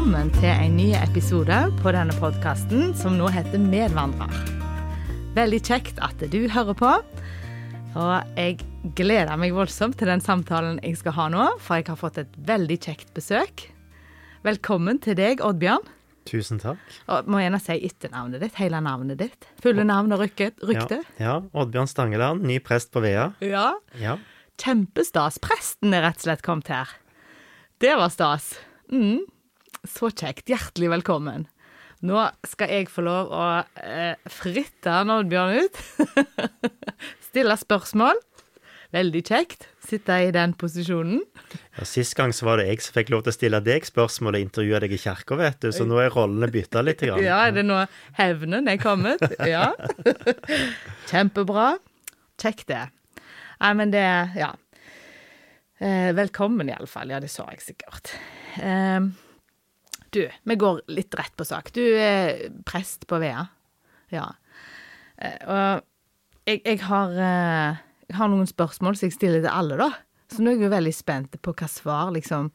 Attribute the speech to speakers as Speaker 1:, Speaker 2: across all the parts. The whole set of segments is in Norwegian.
Speaker 1: velkommen til en ny episode på denne podkasten som nå heter Medvandrer. Veldig kjekt at du hører på. Og jeg gleder meg voldsomt til den samtalen jeg skal ha nå, for jeg har fått et veldig kjekt besøk. Velkommen til deg, Oddbjørn.
Speaker 2: Tusen takk.
Speaker 1: Og må gjerne si etternavnet ditt, hele navnet ditt. Fulle navn og rykte.
Speaker 2: Ja, ja, Oddbjørn Stangeland, ny prest på Vea.
Speaker 1: Ja.
Speaker 2: Ja.
Speaker 1: Kjempestas. Presten er rett og slett kommet her. Det var stas. Mm. Så kjekt. Hjertelig velkommen. Nå skal jeg få lov å eh, fritte Oddbjørn ut. Stille spørsmål. Veldig kjekt. Sitte i den posisjonen.
Speaker 2: Ja, Sist gang så var det jeg som fikk lov til å stille deg spørsmål og intervjue deg i kirka, vet du, så nå er rollene bytta litt. Grann.
Speaker 1: Ja, er det nå hevnen er kommet? Ja. Kjempebra. Kjekt, det. Nei, men det Ja. Eh, velkommen, iallfall. Ja, det sa jeg sikkert. Eh, du, vi går litt rett på sak. Du er prest på Vea. Ja. Eh, og jeg, jeg, har, eh, jeg har noen spørsmål som jeg stiller til alle, da. Så nå er jeg jo veldig spent på hva svar, liksom.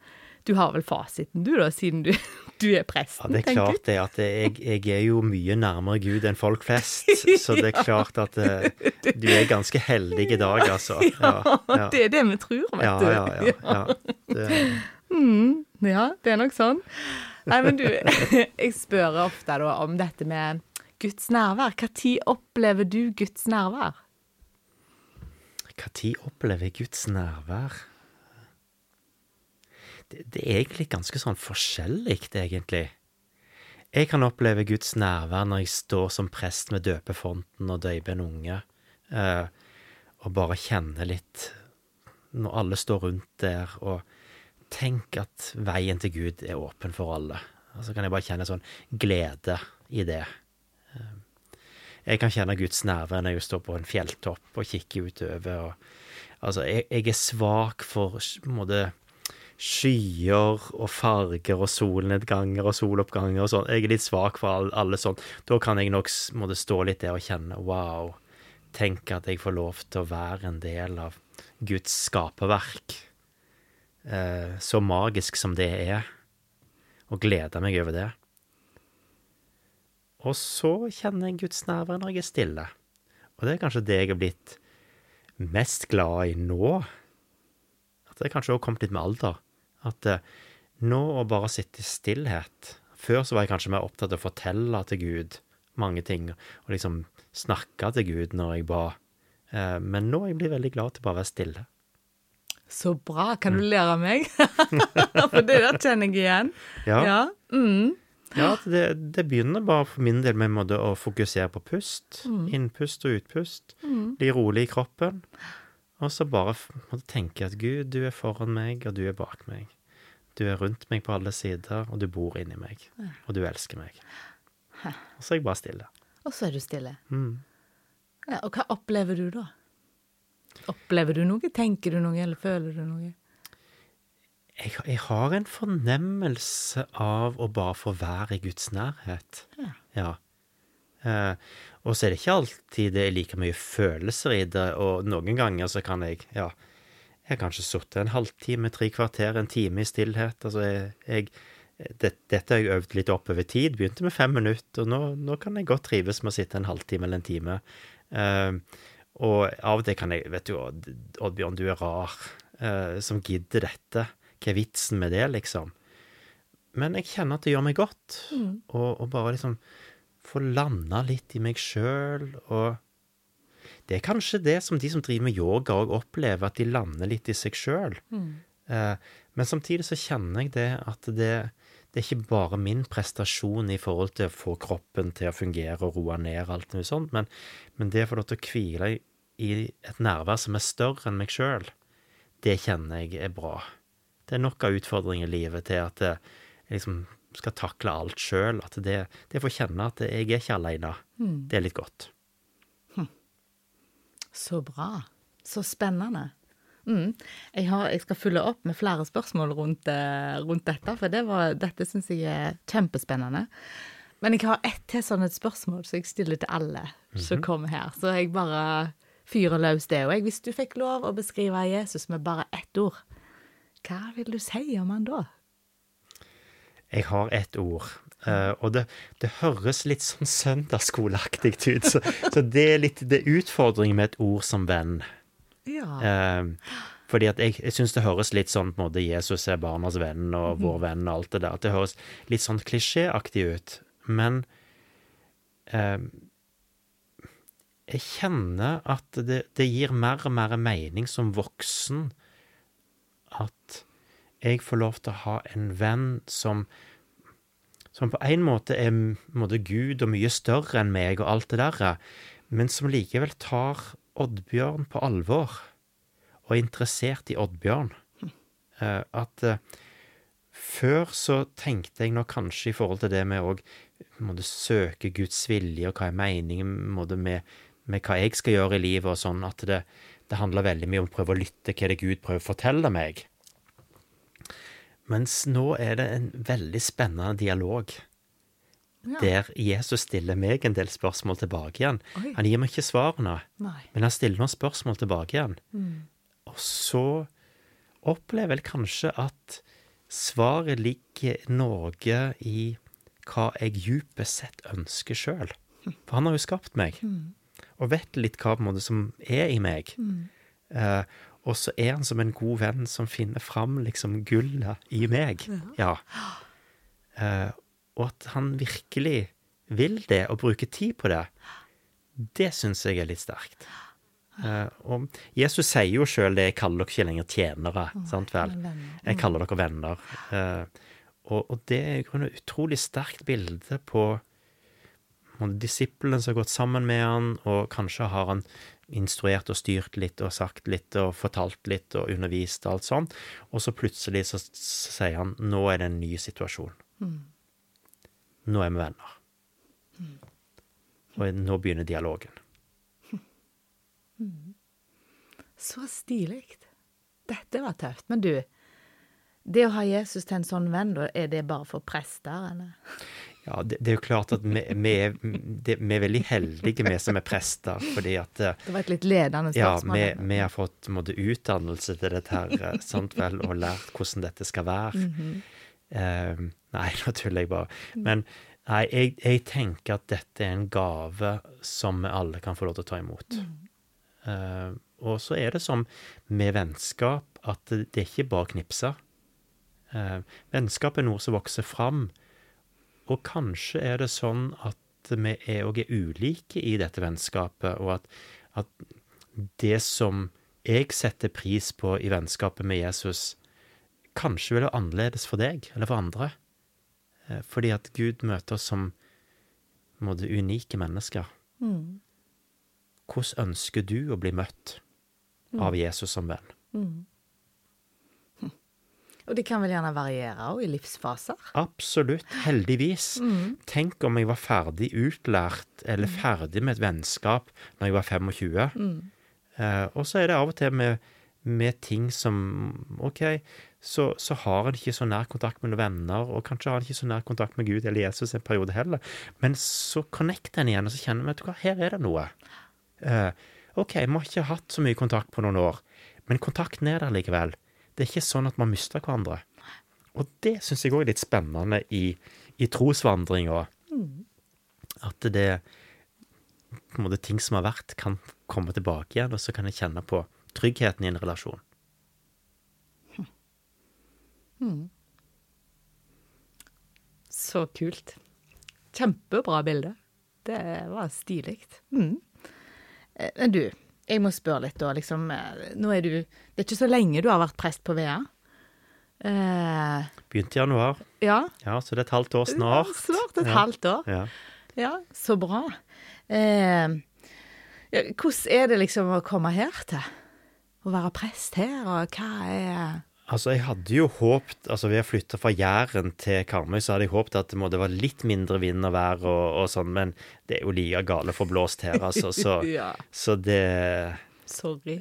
Speaker 1: Du har vel fasiten, du, da, siden du, du er
Speaker 2: Ja, det er klart det at jeg, jeg er jo mye nærmere Gud enn folk flest, så det er klart at eh, du er ganske heldig i dag, altså. Ja, ja.
Speaker 1: Det er det vi tror, vet du.
Speaker 2: ja, ja. ja. Det,
Speaker 1: Ja, det er nok sånn. Nei, men du, jeg spør ofte da om dette med Guds nærvær. Når opplever du Guds nærvær?
Speaker 2: Når opplever jeg Guds nærvær? Det, det er egentlig ganske sånn forskjellig, egentlig. Jeg kan oppleve Guds nærvær når jeg står som prest med døpefonten og døyper en unge, eh, og bare kjenner litt når alle står rundt der, og tenker at veien til Gud er åpen for alle. Og så kan jeg bare kjenne sånn glede i det. Jeg kan kjenne Guds nærvær når jeg står på en fjelltopp og kikker utover. Og, altså, jeg, jeg er svak for måte, skyer og farger og solnedganger og soloppganger og sånn. Jeg er litt svak for alle, alle sånn. Da kan jeg nok måte, stå litt der og kjenne wow. Tenk at jeg får lov til å være en del av Guds skaperverk. Eh, så magisk som det er. Og gleder meg over det. Og så kjenner jeg Guds nærvær når jeg er stille. Og det er kanskje det jeg er blitt mest glad i nå. At det kanskje også kommet litt med alder. At eh, nå å bare sitte i stillhet Før så var jeg kanskje mer opptatt av å fortelle til Gud mange ting, og liksom snakke til Gud når jeg ba. Eh, men nå er jeg veldig glad til bare å være stille.
Speaker 1: Så bra. Kan du lære av meg? For det der kjenner jeg igjen.
Speaker 2: Ja.
Speaker 1: Ja. Mm.
Speaker 2: Ja, det, det begynner bare for min del med å fokusere på pust. Innpust og utpust. Bli rolig i kroppen. Og så bare tenke at Gud, du er foran meg, og du er bak meg. Du er rundt meg på alle sider, og du bor inni meg. Og du elsker meg. Og så er jeg bare stille.
Speaker 1: Og så er du stille.
Speaker 2: Mm.
Speaker 1: Ja, og hva opplever du da? Opplever du noe? Tenker du noe, eller føler du noe?
Speaker 2: Jeg, jeg har en fornemmelse av å bare få være i Guds nærhet.
Speaker 1: Ja.
Speaker 2: Ja. Eh, og så er det ikke alltid det er like mye følelser i det, og noen ganger så kan jeg, ja Jeg har kanskje sittet en halvtime, tre kvarter, en time i stillhet. Altså, jeg, jeg det, Dette har jeg øvd litt opp over tid. Begynte med fem minutter, og nå, nå kan jeg godt trives med å sitte en halvtime eller en time. Eh, og av og til kan jeg Vet du, Oddbjørn, du er rar eh, som gidder dette. Hva er vitsen med det, liksom? Men jeg kjenner at det gjør meg godt, og, og bare liksom få landa litt i meg sjøl, og det er kanskje det som de som driver med yoga òg opplever, at de lander litt i seg sjøl. Eh, men samtidig så kjenner jeg det at det, det er ikke bare min prestasjon i forhold til å få kroppen til å fungere og roe ned alt mulig sånt, men, men det å få lov til å hvile i, et nærvær som er større enn meg sjøl, det kjenner jeg er bra. Det er nok av utfordringer i livet til at jeg liksom skal takle alt sjøl. At det, det får kjenne at jeg er ikke aleine. Det er litt godt.
Speaker 1: Så bra. Så spennende. Mm. Jeg, har, jeg skal følge opp med flere spørsmål rundt, eh, rundt dette, for det var, dette syns jeg er kjempespennende. Men jeg har ett til sånn et spørsmål som jeg stiller til alle som kommer her. Så jeg bare fyrer løs det. òg. hvis du fikk lov å beskrive Jesus med bare ett ord, hva vil du si om han da?
Speaker 2: Jeg har ett ord. Uh, og det, det høres litt sånn søndagsskoleaktig ut, så, så det er litt det er utfordring med et ord som venn.
Speaker 1: Ja.
Speaker 2: Uh, fordi at jeg, jeg syns det høres litt sånn på en måte Jesus er barnas venn og vår venn og alt det der. At det høres litt sånn klisjéaktig ut. Men eh, jeg kjenner at det, det gir mer og mer mening som voksen at jeg får lov til å ha en venn som som på en måte er måte Gud og mye større enn meg og alt det der, men som likevel tar Oddbjørn på alvor og er interessert i Oddbjørn. Eh, at eh, før så tenkte jeg nå kanskje i forhold til det med å søke Guds vilje, og hva er meningen med, med hva jeg skal gjøre i livet, og sånn, at det, det handler veldig mye om å prøve å lytte hva det Gud prøver å fortelle meg. Mens nå er det en veldig spennende dialog,
Speaker 1: Ja.
Speaker 2: der Jesus stiller meg en del spørsmål tilbake igjen.
Speaker 1: Oi.
Speaker 2: Han gir meg ikke svarene,
Speaker 1: Nei.
Speaker 2: men han stiller noen spørsmål tilbake igjen.
Speaker 1: Mm.
Speaker 2: Og så opplever jeg kanskje at svaret ligger noe i hva jeg djupest sett ønsker sjøl. For han har jo skapt meg, og vet litt hva på en måte som er i meg. Eh, og så er han som en god venn som finner fram liksom gullet i meg. Ja. Eh, og at han virkelig vil det, og bruker tid på det, det syns jeg er litt sterkt. Eh, og Jesus sier jo sjøl det 'jeg kaller dere ikke lenger tjenere', sant vel? Jeg kaller dere venner. Eh, og, og det er i grunnen et utrolig sterkt bilde på disiplene som har gått sammen med han, og kanskje har han instruert og styrt litt og sagt litt og fortalt litt og undervist og alt sånn, og så plutselig så, sier han 'nå er det en ny situasjon'. Nå er vi venner. Og nå begynner dialogen.
Speaker 1: Så stilig. Dette var tøft. Men du, det å ha Jesus til en sånn venn, er det bare for prester, eller?
Speaker 2: Ja, det, det er jo klart at vi, vi, er, det, vi er veldig heldige, vi som er prester, fordi at eh,
Speaker 1: Det var et litt ledende
Speaker 2: Ja, vi, vi har fått måtte, utdannelse til dette her, eh, sant vel, og lært hvordan dette skal være. Eh, nei, nå tuller jeg bare. Men nei, jeg, jeg tenker at dette er en gave som vi alle kan få lov til å ta imot. Uh, og så er det som med vennskap, at det, det er ikke bare å knipse. Eh, vennskap er noe som vokser fram, og kanskje er det sånn at vi er, òg er ulike i dette vennskapet, og at, at det som jeg setter pris på i vennskapet med Jesus, kanskje vil være annerledes for deg eller for andre. Eh, Fordi at Gud møter oss som måte, unike mennesker.
Speaker 1: Mm.
Speaker 2: Hvordan ønsker du å bli møtt av Jesus som venn?
Speaker 1: Og det kan vel gjerne variere òg i livsfaser?
Speaker 2: Absolutt. Heldigvis.
Speaker 1: Mm.
Speaker 2: Tenk om jeg var ferdig utlært eller ferdig med et vennskap når jeg var 25.
Speaker 1: Mm.
Speaker 2: Eh, og så er det av og til med, med ting som OK, så, så har en ikke så nær kontakt med noen venner, og kanskje har en ikke så nær kontakt med Gud eller Jesus en periode heller, men så connecter en igjen, og så kjenner vi hva, her er det noe. Eh, OK, vi har ikke hatt så mye kontakt på noen år, men kontakten er der likevel. Det er ikke sånn at man mister hverandre. Og det syns jeg òg er litt spennende i, i trosvandringa. At det på en måte ting som har vært, kan komme tilbake igjen, og så kan jeg kjenne på tryggheten i en relasjon.
Speaker 1: Så kult. Kjempebra bilde. Det var stilig. Mm. Eh, Men du, jeg må spørre litt da, liksom. eh, Nå er du Det er ikke så lenge du har vært prest på Vea. Eh,
Speaker 2: Begynte i januar,
Speaker 1: ja.
Speaker 2: ja, så det er et halvt år snart.
Speaker 1: Ja, Snart et
Speaker 2: Ja.
Speaker 1: halvt år.
Speaker 2: Ja.
Speaker 1: Ja, så bra. Eh, hvordan er det liksom å komme her til? Å være prest her, og hva er
Speaker 2: Altså, jeg hadde jo håpt Altså, ved å flytte fra Jæren til Karmøy, så hadde jeg håpet at det måtte være litt mindre vind og vær og, og sånn, men det er jo like gale forblåst her, altså. Så,
Speaker 1: Ja.
Speaker 2: så det
Speaker 1: Sorry.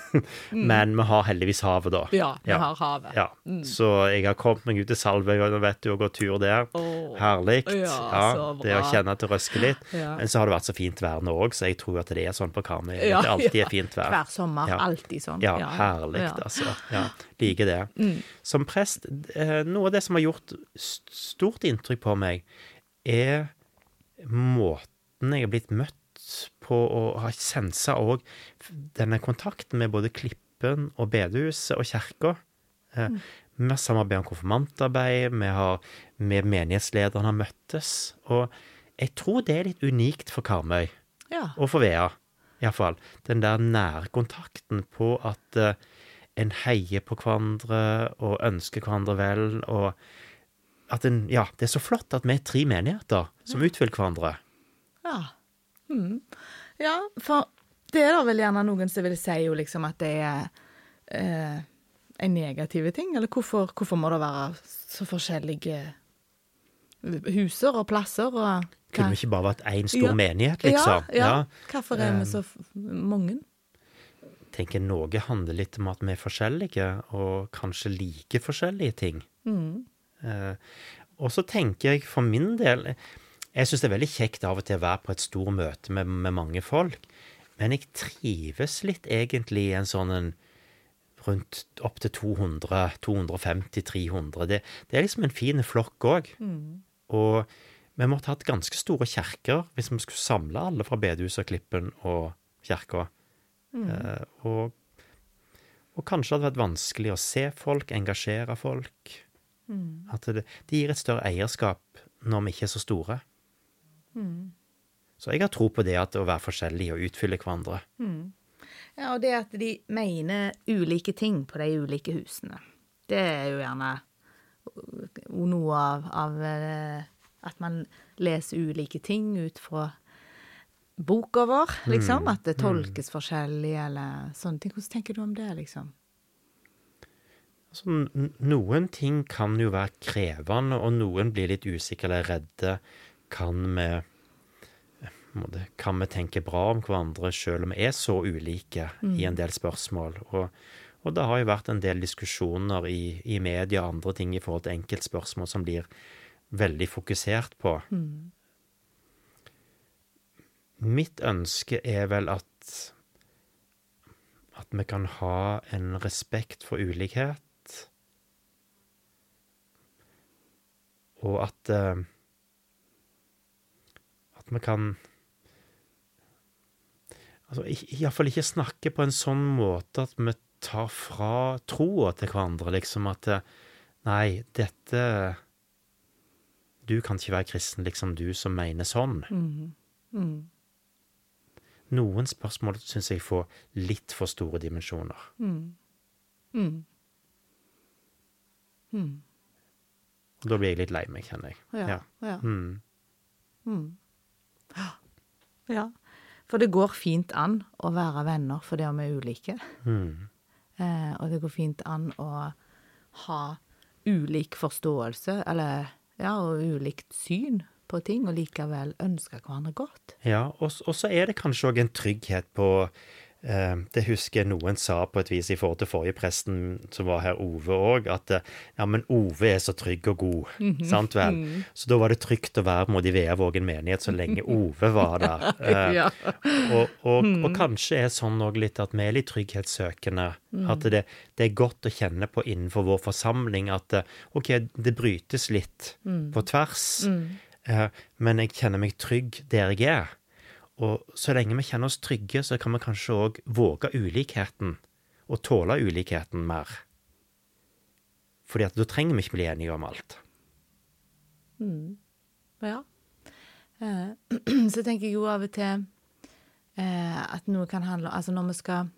Speaker 2: Men vi har heldigvis havet, da.
Speaker 1: Ja, vi
Speaker 2: Ja.
Speaker 1: har havet.
Speaker 2: Ja, Så jeg har kommet meg ut til Salvøy, og vet du, og gått tur der.
Speaker 1: Oh.
Speaker 2: Herlig.
Speaker 1: Ja,
Speaker 2: det å kjenne at det røsker litt. Men så har det vært så fint vær nå òg, så jeg tror at det er sånn på Karmøy.
Speaker 1: Ja,
Speaker 2: det alltid er fint vær.
Speaker 1: Hver sommer. Alltid sånn.
Speaker 2: Ja, herlig.
Speaker 1: Mm.
Speaker 2: altså. Ja, Liker det. Som prest, eh, noe av det som har gjort stort inntrykk på meg, er måten jeg har blitt møtt på, å ha sensa òg denne kontakten med både Klippen og bedehuset og kirka. Mm. Vi har samarbeidet om konfirmantarbeid, vi har med menighetslederne har møttes. Og jeg tror det er litt unikt for Karmøy
Speaker 1: Ja.
Speaker 2: og for Vea, iallfall. Den der nærkontakten på at uh, en heier på hverandre og ønsker hverandre vel, og at en Ja, det er så flott at vi er tre menigheter som utfyller hverandre.
Speaker 1: Ja. Mm. ja, for det er da vel gjerne noen som vil si jo liksom at det er eh, en negativ ting, eller hvorfor, hvorfor må det være så forskjellige huser og plasser og
Speaker 2: Kunne vi ikke bare vært én stor
Speaker 1: Ja.
Speaker 2: menighet, liksom?
Speaker 1: Ja, ja. Hvorfor er
Speaker 2: Um,
Speaker 1: vi så f- mange?
Speaker 2: tenker noe handler litt om at vi er forskjellige, og kanskje like forskjellige ting.
Speaker 1: Mm.
Speaker 2: Eh, og så tenker jeg for min del Jeg syns det er veldig kjekt av og til å være på et stort møte med, med mange folk, men jeg trives litt egentlig i en sånn en rundt opptil 200, 250, 300. Det, det er liksom en fin flokk òg. Og vi måtte hatt ganske store kjerker hvis vi skulle samle alle fra bedehuset, Klippen og kirka. Eh, og, og kanskje hadde det vært vanskelig å se folk, engasjere folk. At det, det gir et større eierskap når vi ikke er så store. Så jeg har tro på det at å være forskjellig og utfylle hverandre.
Speaker 1: Ja, og det at de mener ulike ting på de ulike husene. Det er jo gjerne noe av, av eh, at man leser ulike ting ut fra boka vår, liksom. At det tolkes forskjellig, eller sånne ting. Hvordan tenker du om det, liksom?
Speaker 2: Altså, noen ting kan jo være krevende, og noen blir litt usikre eller redde. Kan vi eh, Kan vi tenke bra om hverandre selv om vi er så ulike i en del spørsmål? Og, og det har jo vært en del diskusjoner i, i media og andre ting i forhold til enkeltspørsmål som blir veldig fokusert på. Mitt ønske er vel at at vi kan ha en respekt for ulikhet, og at eh, At vi kan Altså iallfall ikke snakke på en sånn måte at vi tar fra troa til hverandre, liksom at eh, Nei, dette Du kan ikke være kristen, liksom, du som mener sånn. Noen spørsmål syns jeg får litt for store dimensjoner. Og da blir jeg litt lei meg, kjenner jeg.
Speaker 1: Ja. Ja.
Speaker 2: Mm.
Speaker 1: ja. For det går fint an å være venner fordi vi er ulike.
Speaker 2: Mm.
Speaker 1: Eh, og det går fint an å ha ulik forståelse, eller ja, og ulikt syn på ting, og likevel ønske hverandre godt.
Speaker 2: Ja, og, og så er det kanskje òg en trygghet på Det husker jeg noen sa på et vis i forhold til forrige presten som var her, Ove òg, at eh, ja, men Ove er så trygg og god, sant vel? Så da var det trygt å være med i Veavågen menighet så lenge Ove var der. Eh,
Speaker 1: Ja.
Speaker 2: og, og, og kanskje er sånn òg litt at vi er litt trygghetssøkende. At det, det er godt å kjenne på innenfor vår forsamling at eh, OK, det brytes litt på tvers, eh, men jeg kjenner meg trygg der jeg er. Og så lenge vi kjenner oss trygge, så kan vi kanskje òg våge ulikheten, og tåle ulikheten mer. Fordi at da trenger vi ikke bli enige om alt.
Speaker 1: Ja. Eh, så tenker jeg jo av og til eh, at noe kan handle Altså når vi skal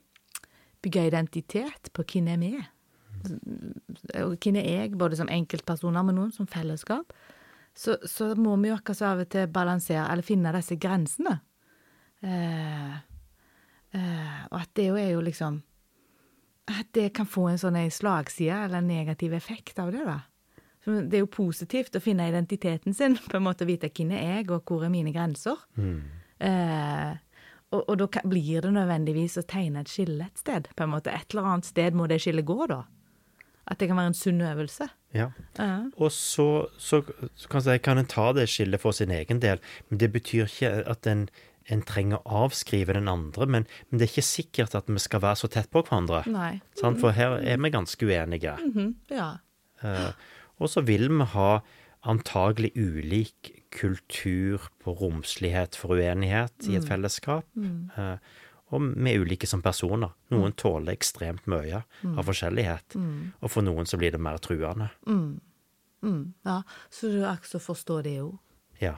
Speaker 1: bygge identitet på hvem er vi og hvem er jeg, både som enkeltpersoner, men noen som fellesskap, så, så må vi jo akkurat av og til balansere, eller finne disse grensene. Eh, eh, og at det jo er jo liksom At det kan få en sånn slagside, eller en negativ effekt av det, da. Det er jo positivt å finne identiteten sin, på en måte vite hvem er jeg, og hvor er mine grenser. Eh, og, og da kan, blir det nødvendigvis å tegne et skille et sted. på en måte. Et eller annet sted må det skillet gå, da. At det kan være en sunn øvelse.
Speaker 2: Ja.
Speaker 1: Ja.
Speaker 2: Og så, så, så kan en ta det skillet for sin egen del, men det betyr ikke at en, en trenger å avskrive den andre. Men, men det er ikke sikkert at vi skal være så tett på hverandre.
Speaker 1: Nei.
Speaker 2: Sant? For her er vi ganske uenige.
Speaker 1: Mhm, ja.
Speaker 2: uh, og så vil vi ha antagelig ulik kultur på romslighet for uenighet i et fellesskap. Eh, og vi er ulike som personer. Noen tåler ekstremt mye av forskjellighet. Og for noen så blir det mer truende.
Speaker 1: Mm, ja. Så du akkurat forstår det òg.
Speaker 2: Ja.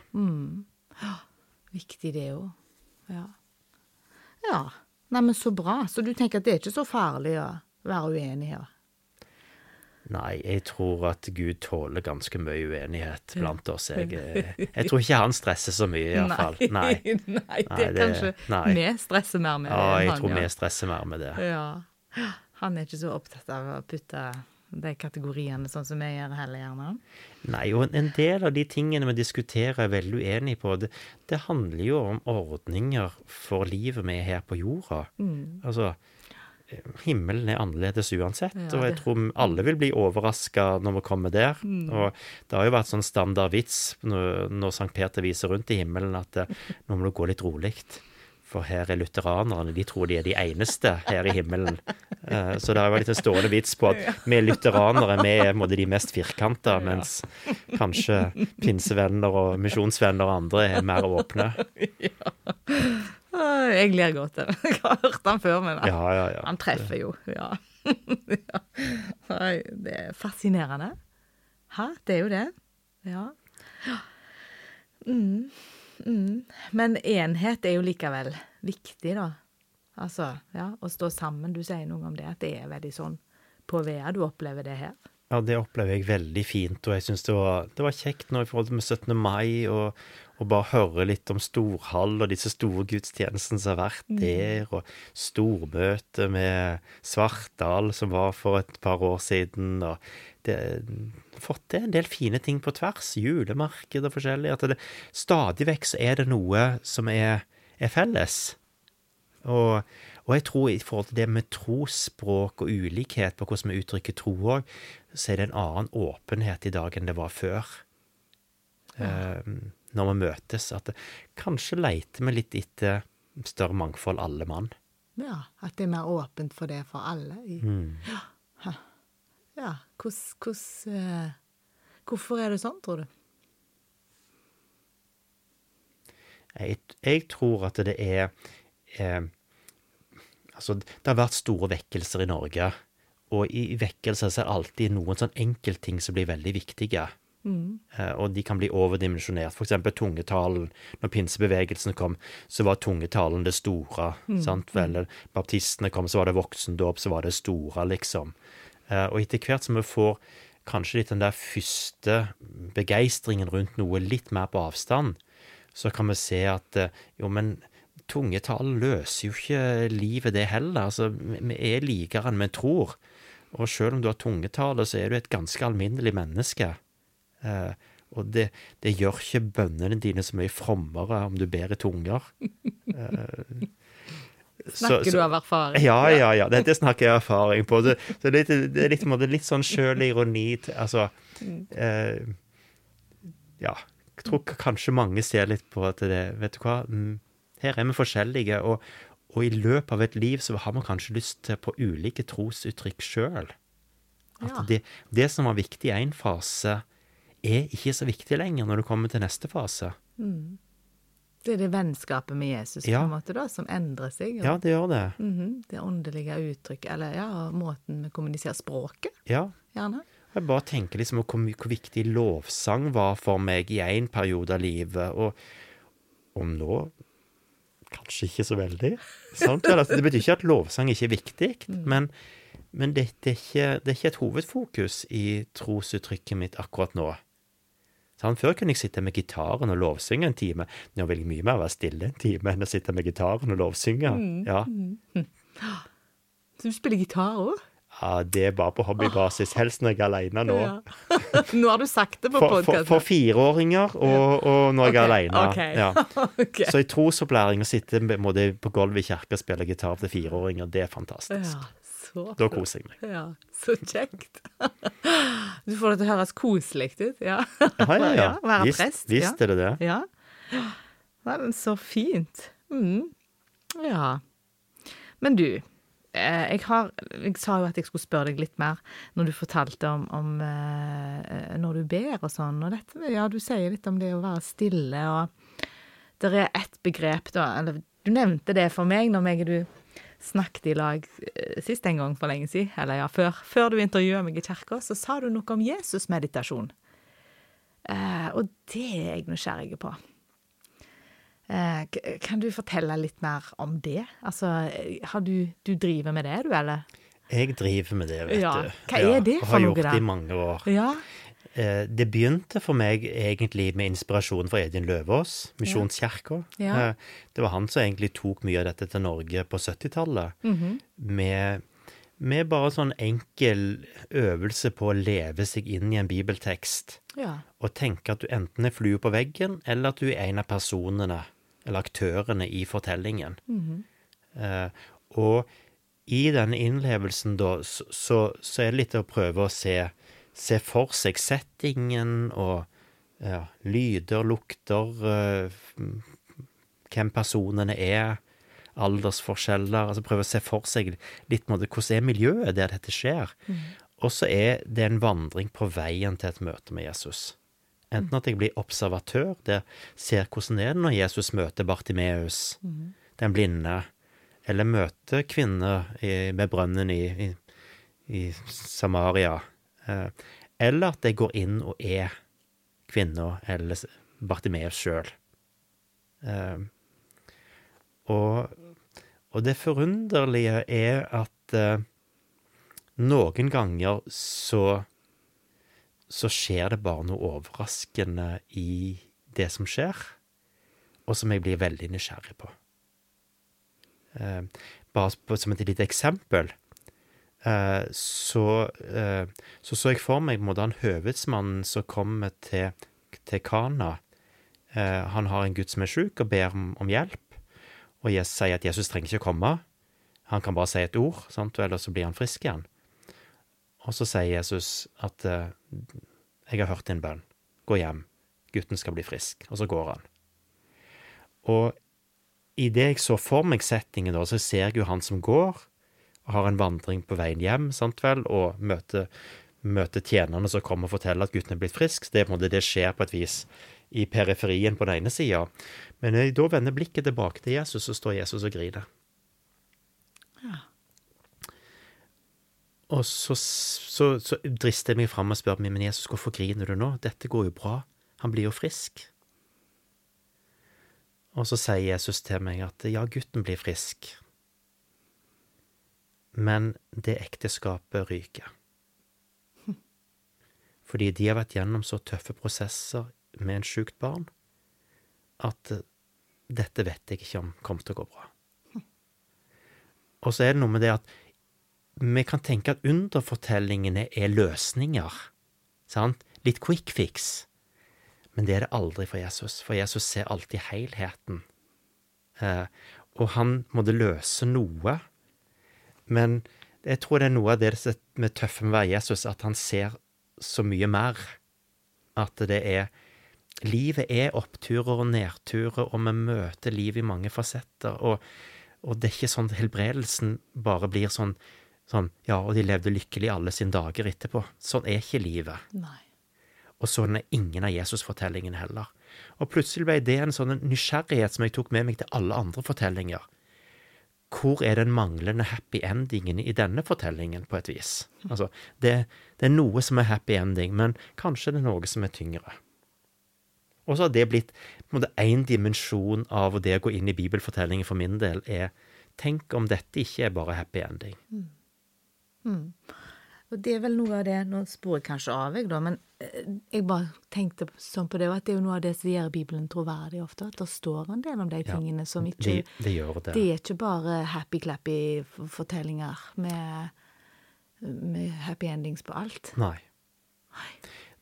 Speaker 1: Viktig det òg. Ja. ja. Neimen, så bra. Så du tenker at det er ikke så farlig å være uenig? Ja.
Speaker 2: Nei, jeg tror at Gud tåler ganske mye uenighet blant oss. Jeg, eh, jeg tror ikke han stresser så mye, iallfall. Nei.
Speaker 1: nei, nei, det er kanskje
Speaker 2: nei.
Speaker 1: vi stresser mer med det Ja,
Speaker 2: jeg
Speaker 1: han
Speaker 2: tror vi
Speaker 1: gjør.
Speaker 2: stresser mer med det.
Speaker 1: Ja. Han er ikke så opptatt av å putte de kategoriene sånn som vi gjør heller, gjerne.
Speaker 2: Nei, og en del av de tingene vi diskuterer er veldig uenige på, det, det handler jo om ordninger for livet vi er her på jorda. Altså, eh, himmelen er annerledes uansett,
Speaker 1: Ja,
Speaker 2: og jeg tror alle vil bli overraska når vi kommer der. Og det har jo vært sånn standard vits når, når Sankt Peter viser rundt i himmelen at eh, nå må du gå litt rolig. For her er lutheranerne, de tror de er de eneste her i himmelen. Eh, Så det har vært litt en stående vits på at vi lutheranere vi er måte, de mest firkanta, mens kanskje pinsevenner og misjonsvenner og andre er mer åpne.
Speaker 1: Ah, Jeg ler godt av det. Jeg har hørt han før, men
Speaker 2: Ja, ja, ja.
Speaker 1: han treffer jo. Ja. ja. Det er fascinerende. Hæ? Det er jo det. Ja. Mm. Mm. Men enhet er jo likevel viktig, da. Altså, ja, å stå sammen. Du sier noe om det, at det er veldig sånn på Vea du opplever det her.
Speaker 2: Ja, det opplever jeg veldig fint, og jeg syns det, det var kjekt nå i forhold til 17. mai, og, og bare høre litt om Storhall og disse store gudstjenestene som har vært der, og stormøtet med Svartdal som var for et par år siden, og det fått til en del fine ting på tvers, julemarked og forskjellig, at det stadig vekk så er det noe som er, er felles. Og, og jeg tror i forhold til det med trosspråk og ulikhet på hvordan vi uttrykker tro òg, så er det en annen åpenhet i dag enn det var før. Eh, når vi møtes. At kanskje leter vi litt etter større mangfold, alle mann.
Speaker 1: Ja, At det er mer åpent for det for alle.
Speaker 2: Mm.
Speaker 1: Ja, hvordan, hvordan uh, Hvorfor er det sånn, tror du?
Speaker 2: Jeg, jeg tror at det er eh, Altså, det har vært store vekkelser i Norge. Og i i vekkelser så er det alltid noen sånn enkeltting som blir veldig viktige. Eh, og de kan bli overdimensjonert. For eksempel tungetalen. Når pinsebevegelsen kom, så var tungetalen det store. sant vel? Baptistene kom, så var det voksendåp, så var det store, liksom. Eh, og etter hvert som vi får kanskje litt den der første begeistringen rundt noe litt mer på avstand, så kan vi se at eh, jo, men tungetalen løser jo ikke livet, det heller. Altså, vi er likere enn vi tror. Og selv om du har tungetale, så er du et ganske alminnelig menneske. Eh, og det, det gjør ikke bønnene dine så mye frommere om du ber i tunger. Eh, så-
Speaker 1: Snakker
Speaker 2: så-
Speaker 1: du av erfaring?
Speaker 2: ja, ja, ja. Dette snakker jeg erfaring på. Det, så det, det er litt, litt sånn sjølironi Altså eh, Ja. Jeg tror kanskje mange ser litt på at det Vet du hva, mm, her er vi forskjellige, og, og i løpet av et liv så har man kanskje lyst til på ulike trosuttrykk sjøl. At
Speaker 1: Ja.
Speaker 2: det, det som var viktig i én fase, er ikke så viktig lenger når du kommer til neste fase.
Speaker 1: Det er det vennskapet med Jesus
Speaker 2: Ja.
Speaker 1: på en måte da, som endrer seg. og-
Speaker 2: Ja, det gjør det.
Speaker 1: Mhm, Det åndelige uttrykket, eller ja, måten vi kommuniserer språket,
Speaker 2: Ja.
Speaker 1: gjerne.
Speaker 2: Jeg bare tenker liksom hvor, hvor viktig lovsang var for meg i en periode av livet, og om nå kanskje ikke så veldig. Sant? Altså, det betyr ikke at lovsang ikke er viktig, men, men det, det, er ikke, det er ikke et hovedfokus i trosuttrykket mitt akkurat nå. Sant? Før kunne jeg sitte med gitaren og lovsynge en time. Nå vil jeg mye mer være stille en time enn å sitte med gitaren og lovsynge. Ja.
Speaker 1: Så du spiller gitar òg?
Speaker 2: Ja, det er bare på hobbybasis. Helst når jeg er alene nå.
Speaker 1: Ja. Nå har du sagt det på
Speaker 2: For, for, for fireåringer og, og når jeg er alene.
Speaker 1: Okay.
Speaker 2: Ja.
Speaker 1: okay.
Speaker 2: Så i trosopplæring å sitte på gulvet i kirka og spille gitar til fireåringer, det er fantastisk.
Speaker 1: Ja, så
Speaker 2: Da koser jeg meg.
Speaker 1: Ja, så kjekt. Du får det til å høres koselig ut. Ja,
Speaker 2: Ja, ja, ja.
Speaker 1: Være
Speaker 2: Visst,
Speaker 1: prest.
Speaker 2: visst er det det.
Speaker 1: Ja. Nei, men så fint. Mm. Ja. Men du, eh, jeg har Jeg sa jo at jeg skulle spørre deg litt mer når du fortalte om, om eh, når du ber og sånn, og dette Ja, du sier litt om det å være stille, og det er ett begrep, da, eller du nevnte det for meg når meg og du snakket i lag eh, sist en gang for lenge siden, eller ja, før, før du intervjuet meg i kirka, så sa du noe om Jesusmeditasjon. Eh, og det er jeg nysgjerrig på. Eh, kan du fortelle litt mer om det? Altså, eh, har du, du driver med det, du, eller?
Speaker 2: Jeg driver med det, vet
Speaker 1: Ja.
Speaker 2: du.
Speaker 1: Hva er det
Speaker 2: ja,
Speaker 1: for
Speaker 2: har gjort det i mange år.
Speaker 1: Ja.
Speaker 2: Eh, Det begynte for meg egentlig med inspirasjon fra Edin Løvaas, Misjonskirka.
Speaker 1: Ja.
Speaker 2: Ja. Det var han som egentlig tok mye av dette til Norge på 70-tallet.
Speaker 1: Mhm.
Speaker 2: med, med bare sånn enkel øvelse på å leve seg inn i en bibeltekst.
Speaker 1: ja.
Speaker 2: Og tenke at du enten er flue på veggen, eller at du er en av personene, eller aktørene, i fortellingen.
Speaker 1: Mhm.
Speaker 2: Eh, og i denne innlevelsen, da, så, så, så er det litt å prøve å se, se for seg settingen og ja, lyder, lukter, eh, hvem personene er, aldersforskjeller. altså Prøve å se for seg litt måte, hvordan er miljøet der dette skjer. Og så er det en vandring på veien til et møte med Jesus. Enten at jeg blir observatør, der ser hvordan det er når Jesus møter Bartimeus, den blinde, eller møter kvinner i, med brønnen i, i, i Samaria. Eh, eller at jeg går inn og er kvinna eller Bartimeus sjøl. Eh, og, og det forunderlige er at eh, noen ganger så så skjer det bare noe overraskende i det som skjer, og som jeg blir veldig nysgjerrig på. Eh, bare på, som et lite eksempel, så, eh, så så jeg for meg på en måte han høvedsmannen som kommer til, til Kana. Eh, han har en gutt som er sjuk, og ber om, om hjelp. Og Jesus sier at Jesus trenger ikke å komme. Han kan bare si et ord, sant? eller så blir han frisk igjen. Og så sier Jesus at eh, 'Jeg har hørt din bønn. Gå hjem. Gutten skal bli frisk.' Og så går han. Og idet jeg så for meg settingen, da, så ser jeg jo han som går, har en vandring på veien hjem, sant vel, og møter, møter tjenerne som kommer og forteller at gutten er blitt frisk. Det, måte, det skjer på et vis i periferien på den ene sida. Men når jeg da vender blikket tilbake til Jesus, så står Jesus og griner. Og så, så, så drister jeg meg fram og spør meg, men Jesus, hvorfor griner du nå? Dette går jo bra. Han blir jo frisk. Og så sier Jesus til meg at ja, gutten blir frisk, men det ekteskapet ryker. Fordi de har vært gjennom så tøffe prosesser med en sjukt barn at eh, dette vet jeg ikke om kommer til å gå bra. Og så er det noe med det at vi kan tenke at underfortellingene er løsninger. Sant? Litt quick fix. Men det er det aldri for Jesus, for Jesus ser alltid helheten. Eh, og han måtte løse noe. Men jeg tror det er noe av det som er tøffe med å være Jesus, at han ser så mye mer. At det er Livet er oppturer og nedturer, og vi møter livet i mange fasetter. Og, og det er ikke sånn helbredelsen bare blir sånn Sånn, ja, og de levde lykkelig alle sine dager etterpå. Sånn er ikke livet.
Speaker 1: Nei.
Speaker 2: Og sånn er ingen av Jesus-fortellingene heller. Og plutselig ble det en sånn nysgjerrighet som jeg tok med meg til alle andre fortellinger. Hvor er den manglende happy endingen i denne fortellingen, på et vis? Altså, det, det er noe som er happy ending, men kanskje det er noe som er tyngre. Og så har det blitt én dimensjon av det å gå inn i bibelfortellingen for min del, er tenk om dette ikke er bare happy ending.
Speaker 1: Og det er vel noe av det Nå spor jeg kanskje av, jeg, da, men eh, jeg bare tenkte sånn på det, at det er jo noe av det som gjør Bibelen troverdig ofte. At det står en del om de tingene som ikke
Speaker 2: Det, det det.
Speaker 1: Det er ikke bare happy-clappy-fortellinger med med happy endings på alt.
Speaker 2: Nei.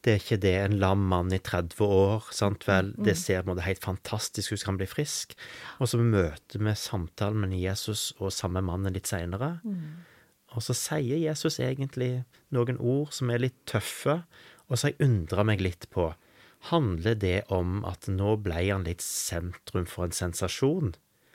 Speaker 2: Det er ikke det en lam mann i 30 år, sant vel, det ser på en måte helt fantastisk ut, han bli frisk, og så møter vi samtalen med Jesus og samme mannen litt seinere, og så sier Jesus egentlig noen ord som er litt tøffe, og så jeg undra meg litt på Handler det om at nå ble han litt sentrum for en sensasjon?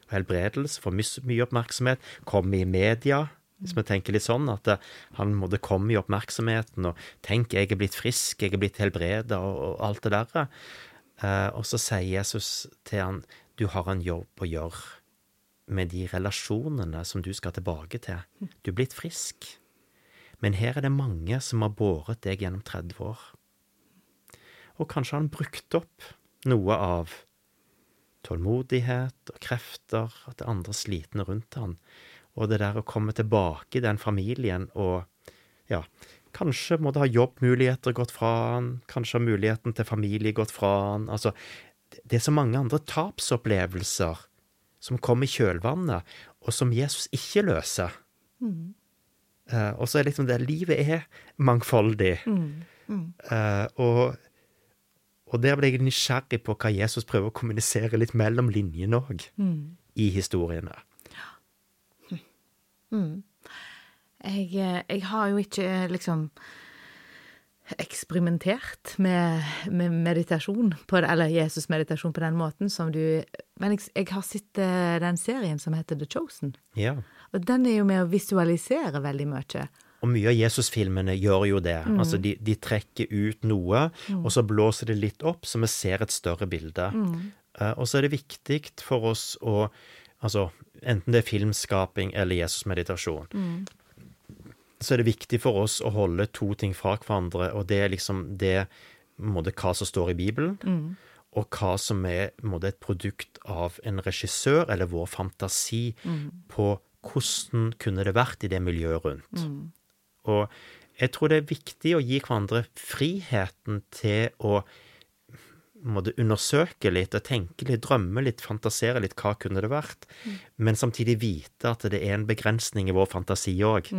Speaker 2: Og helbredelse, får mye oppmerksomhet, kom i media. Hvis vi tenker litt sånn, at eh, han måtte komme i oppmerksomheten, og tenk, jeg er blitt frisk, jeg er blitt helbreda, og, og alt det der. Eh, og så sier Jesus til han, du har en jobb å gjøre med de relasjonene som du skal tilbake til. Du er blitt frisk. Men her er det mange som har båret deg gjennom 30 år. Og kanskje har han brukt opp noe av tålmodighet og krefter, er andre slitne rundt han. Og det der å komme tilbake i den familien og ja, kanskje må det ha jobbmuligheter gått fra han, kanskje har muligheten til familie gått fra han. Altså, det er så mange andre tapsopplevelser som kommer i kjølvannet, og som Jesus ikke løser. Eh, og så er liksom det Livet er mangfoldig. Eh, og, og der ble jeg nysgjerrig på hva Jesus prøver å kommunisere litt mellom linjene òg, i historiene.
Speaker 1: Jeg, eh, jeg har jo ikke liksom eksperimentert med, med meditasjon, på eller Jesus-meditasjon på den måten som du Men jeg, jeg har sett eh, den serien som heter The Chosen.
Speaker 2: Ja.
Speaker 1: Og den er jo med å visualisere veldig mye.
Speaker 2: Og mye av Jesus-filmene gjør jo det. Altså, de, de trekker ut noe, og så blåser det litt opp, så vi ser et større bilde. Eh, og så er det viktig for oss å Altså, enten det er filmskaping eller Jesus-meditasjon, så er det viktig for oss å holde to ting fra hverandre, og det er liksom det måte, hva som står i Bibelen, og hva som er måte, et produkt av en regissør eller vår fantasi på hvordan kunne det vært i det miljøet rundt. Og jeg tror det er viktig å gi hverandre friheten til å måtte undersøke litt og tenke litt, drømme litt, fantasere litt hva kunne det vært, men samtidig vite at det er en begrensning i vår fantasi òg.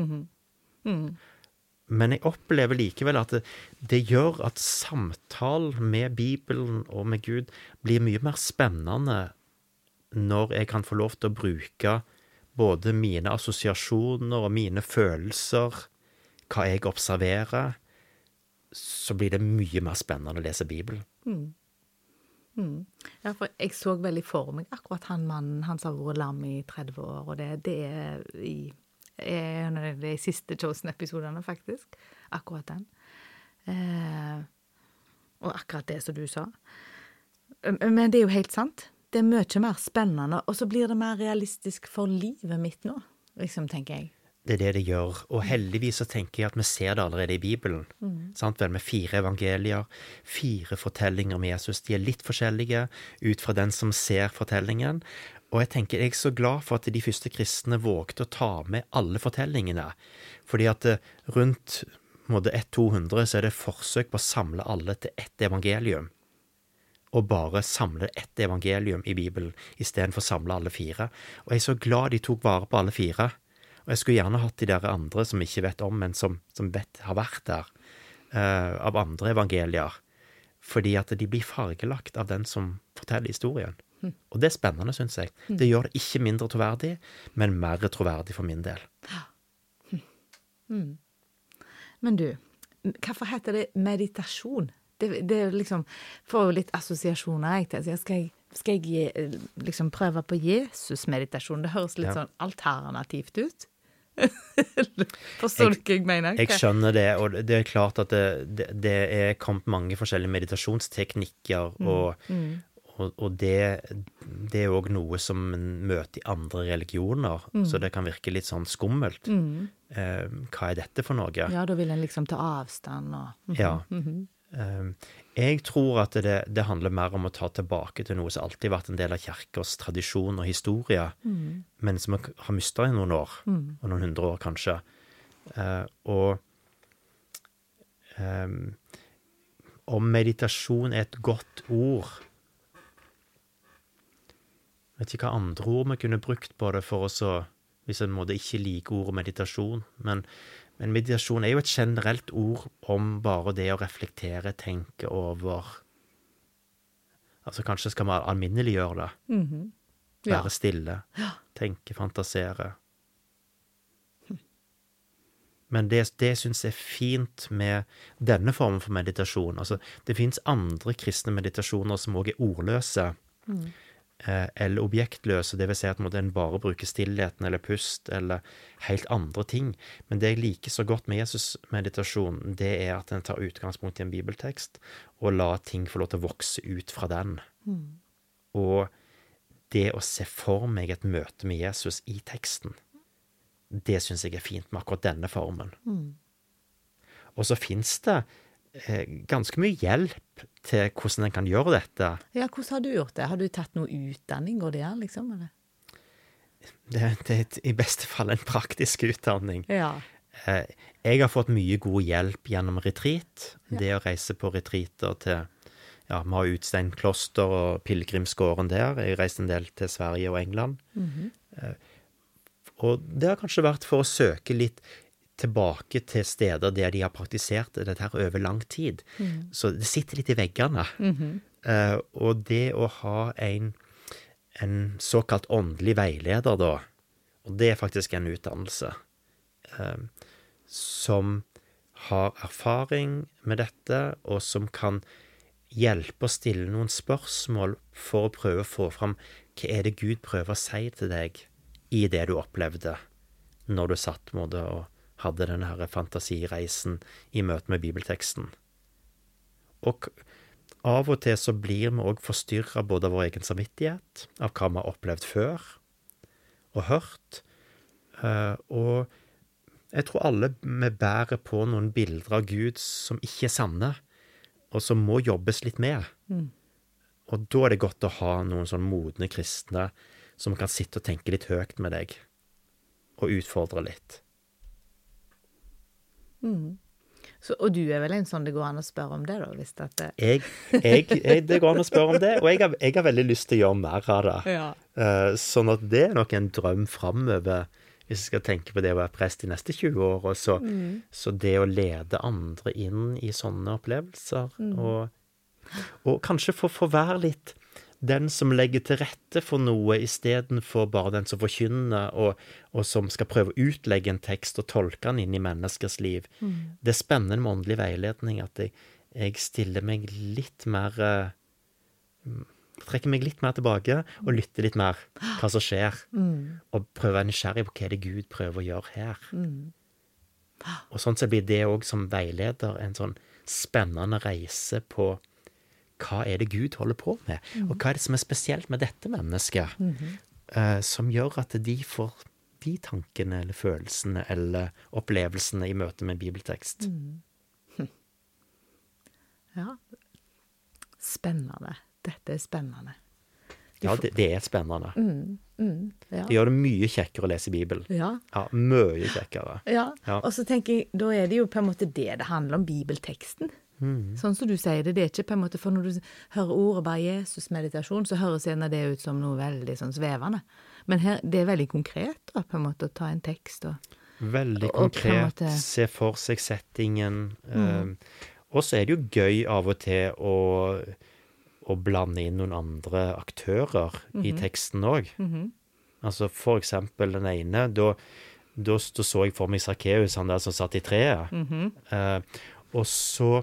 Speaker 2: Men jeg opplever likevel at det, det gjør at samtalen med Bibelen og med Gud blir mye mer spennende når jeg kan få lov til å bruke både mine assosiasjoner og mine følelser, hva jeg observerer, så blir det mye mer spennende å lese Bibelen.
Speaker 1: Ja, for jeg så veldig for meg akkurat han mannen, han som har vært lam i 30 år, og det, det er i en av de siste Chosen-episodene, faktisk. Akkurat den. Eh, og akkurat det som du sa. Eh, Men det er jo helt sant. Det er mye mer spennende, og så blir det mer realistisk for livet mitt nå, liksom, tenker jeg.
Speaker 2: Det er det det gjør, og heldigvis så tenker jeg at vi ser det allerede i Bibelen. Sant vel, med fire evangelier, fire fortellinger om Jesus. De er litt forskjellige ut fra den som ser fortellingen. Og jeg tenker jeg er så glad for at de første kristne vågte å ta med alle fortellingene. Fordi at eh, rundt måte 1-200 så er det forsøk på å samle alle til ett evangelium. Og bare samle ett evangelium i Bibelen istedenfor å samle alle fire. Og jeg er så glad de tok vare på alle fire. Og jeg skulle gjerne hatt de der andre som ikke vet om, men som, som vet har vært der, uh, av andre evangelier. Fordi at de blir fargelagt av den som forteller historien. Og det er spennende, syns jeg. Det gjør det ikke mindre troverdig, men mer troverdig for min del.
Speaker 1: Men du, hvorfor heter det meditasjon? Det, det er liksom Får jo litt assosiasjoner, jeg, til. Så skal jeg, skal jeg gi, liksom prøve på Jesus-meditasjon? Det høres litt
Speaker 2: Ja.
Speaker 1: sånn alternativt ut. Forstår du hva jeg mener?
Speaker 2: Jeg skjønner det, og det er klart at det, det, det er kommet mange forskjellige meditasjonsteknikker, og, og, og det, det er òg noe som en møter i andre religioner, så det kan virke litt sånn skummelt. Eh, hva er dette for noe?
Speaker 1: Ja, da vil en liksom ta avstand og
Speaker 2: Ja. Eh, Jeg tror at det, det handler mer om å ta tilbake til noe som alltid har vært en del av kirkas tradisjon og historie, men som vi har mista i noen år, og noen hundre år kanskje. Eh, og eh, om meditasjon er et godt ord vet ikke hva andre ord vi kunne brukt på det for oss å Hvis en måte ikke liker ordet meditasjon. Men Men meditasjon er jo et generelt ord om bare det å reflektere, tenke over Altså kanskje skal vi alminneliggjøre det.
Speaker 1: Mhm. Ja.
Speaker 2: Være stille. Tenke, fantasere. Men det, det syns jeg er fint med denne formen for meditasjon. Altså, det fins andre kristne meditasjoner som òg er ordløse. Eh, eller objektløse, det vil si at en bare bruker stillheten eller pust eller helt andre ting. Men det jeg liker så godt med Jesus-meditasjon, det er at en tar utgangspunkt i en bibeltekst og lar ting få lov til å vokse ut fra den. Og det å se for meg et møte med Jesus i teksten, det syns jeg er fint med akkurat denne formen. Og så fins det eh, ganske mye hjelp til hvordan en kan gjøre dette.
Speaker 1: ja, hvordan har du gjort det? Har du tatt noe utdanning? Går det an, liksom? Eller?
Speaker 2: Det, det er i beste fall en praktisk utdanning.
Speaker 1: Ja.
Speaker 2: Eh, Jeg har fått mye god hjelp gjennom retreat. Det å reise på retreater til Ja, vi har Utsteinkloster og pilegrimsgården der. Jeg har reist en del til Sverige og England. Eh, Og det har kanskje vært for å søke litt tilbake til steder der de har praktisert dette her over lang tid. Så det sitter litt i veggene. Eh, og det å ha en, en såkalt åndelig veileder, da, og det er faktisk en utdannelse, uh, som har erfaring med dette, og som kan hjelpe å stille noen spørsmål for å prøve å få fram hva er det Gud prøver å si til deg i det du opplevde når du satt med det og hadde denne her fantasireisen i møte med bibelteksten. Og av og til så blir vi òg forstyrra både av vår egen samvittighet, av hva vi har opplevd før og hørt, eh, og jeg tror alle vi bærer på noen bilder av Gud som ikke er sanne, og som må jobbes litt med. Og da er det godt å ha noen sånn modne kristne som kan sitte og tenke litt høyt med deg, og utfordre litt.
Speaker 1: Så, og du er vel en sånn det går an å spørre om det, da? Hvis at det...
Speaker 2: Jeg, jeg, jeg, det går an å spørre om det, og jeg har, jeg har veldig lyst til å gjøre mer av det.
Speaker 1: Ja.
Speaker 2: Uh, sånn at det er nok en drøm framover, hvis jeg skal tenke på det å være prest de neste 20 år. Så, så, så det å lede andre inn i sånne opplevelser, og, og kanskje få få være litt den som legger til rette for noe, istedenfor bare den som forkynner, og, og som skal prøve å utlegge en tekst og tolke den inn i menneskers liv. Det er spennende med åndelig veiledning at jeg, jeg stiller meg litt mer eh, trekker meg litt mer tilbake og lytter litt mer hva som skjer. Og prøver å være nysgjerrig på hva er det Gud prøver å gjøre her. Og sånn så blir det òg som veileder en sånn spennende reise på hva er det Gud holder på med, og hva er det som er spesielt med dette mennesket, eh, som gjør at de får de tankene eller følelsene eller opplevelsene i møte med bibeltekst.
Speaker 1: ja. Spennende. Dette er spennende.
Speaker 2: Ja, det, det er spennende.
Speaker 1: Ja.
Speaker 2: Det gjør det mye kjekkere å lese Bibelen.
Speaker 1: Ja.
Speaker 2: Ja, mye kjekkere.
Speaker 1: Ja.
Speaker 2: Ja.
Speaker 1: Og så tenker jeg, da er det jo på en måte det det handler om, bibelteksten. Sånn som du sier det, det er ikke på en måte For når du hører ordet bare Jesus-meditasjon, så høres gjerne det ut som noe veldig sånn svevende. Men her, det er veldig konkret, da, på en måte, å ta en tekst og
Speaker 2: Veldig
Speaker 1: Og
Speaker 2: konkret,
Speaker 1: måte-
Speaker 2: se for seg settingen. eh, og så er det jo gøy av og til å, å blande inn noen andre aktører i teksten òg. Altså for eksempel den ene, da, da, da så jeg for meg Sakkeus, han der som satt i treet. Eh, og så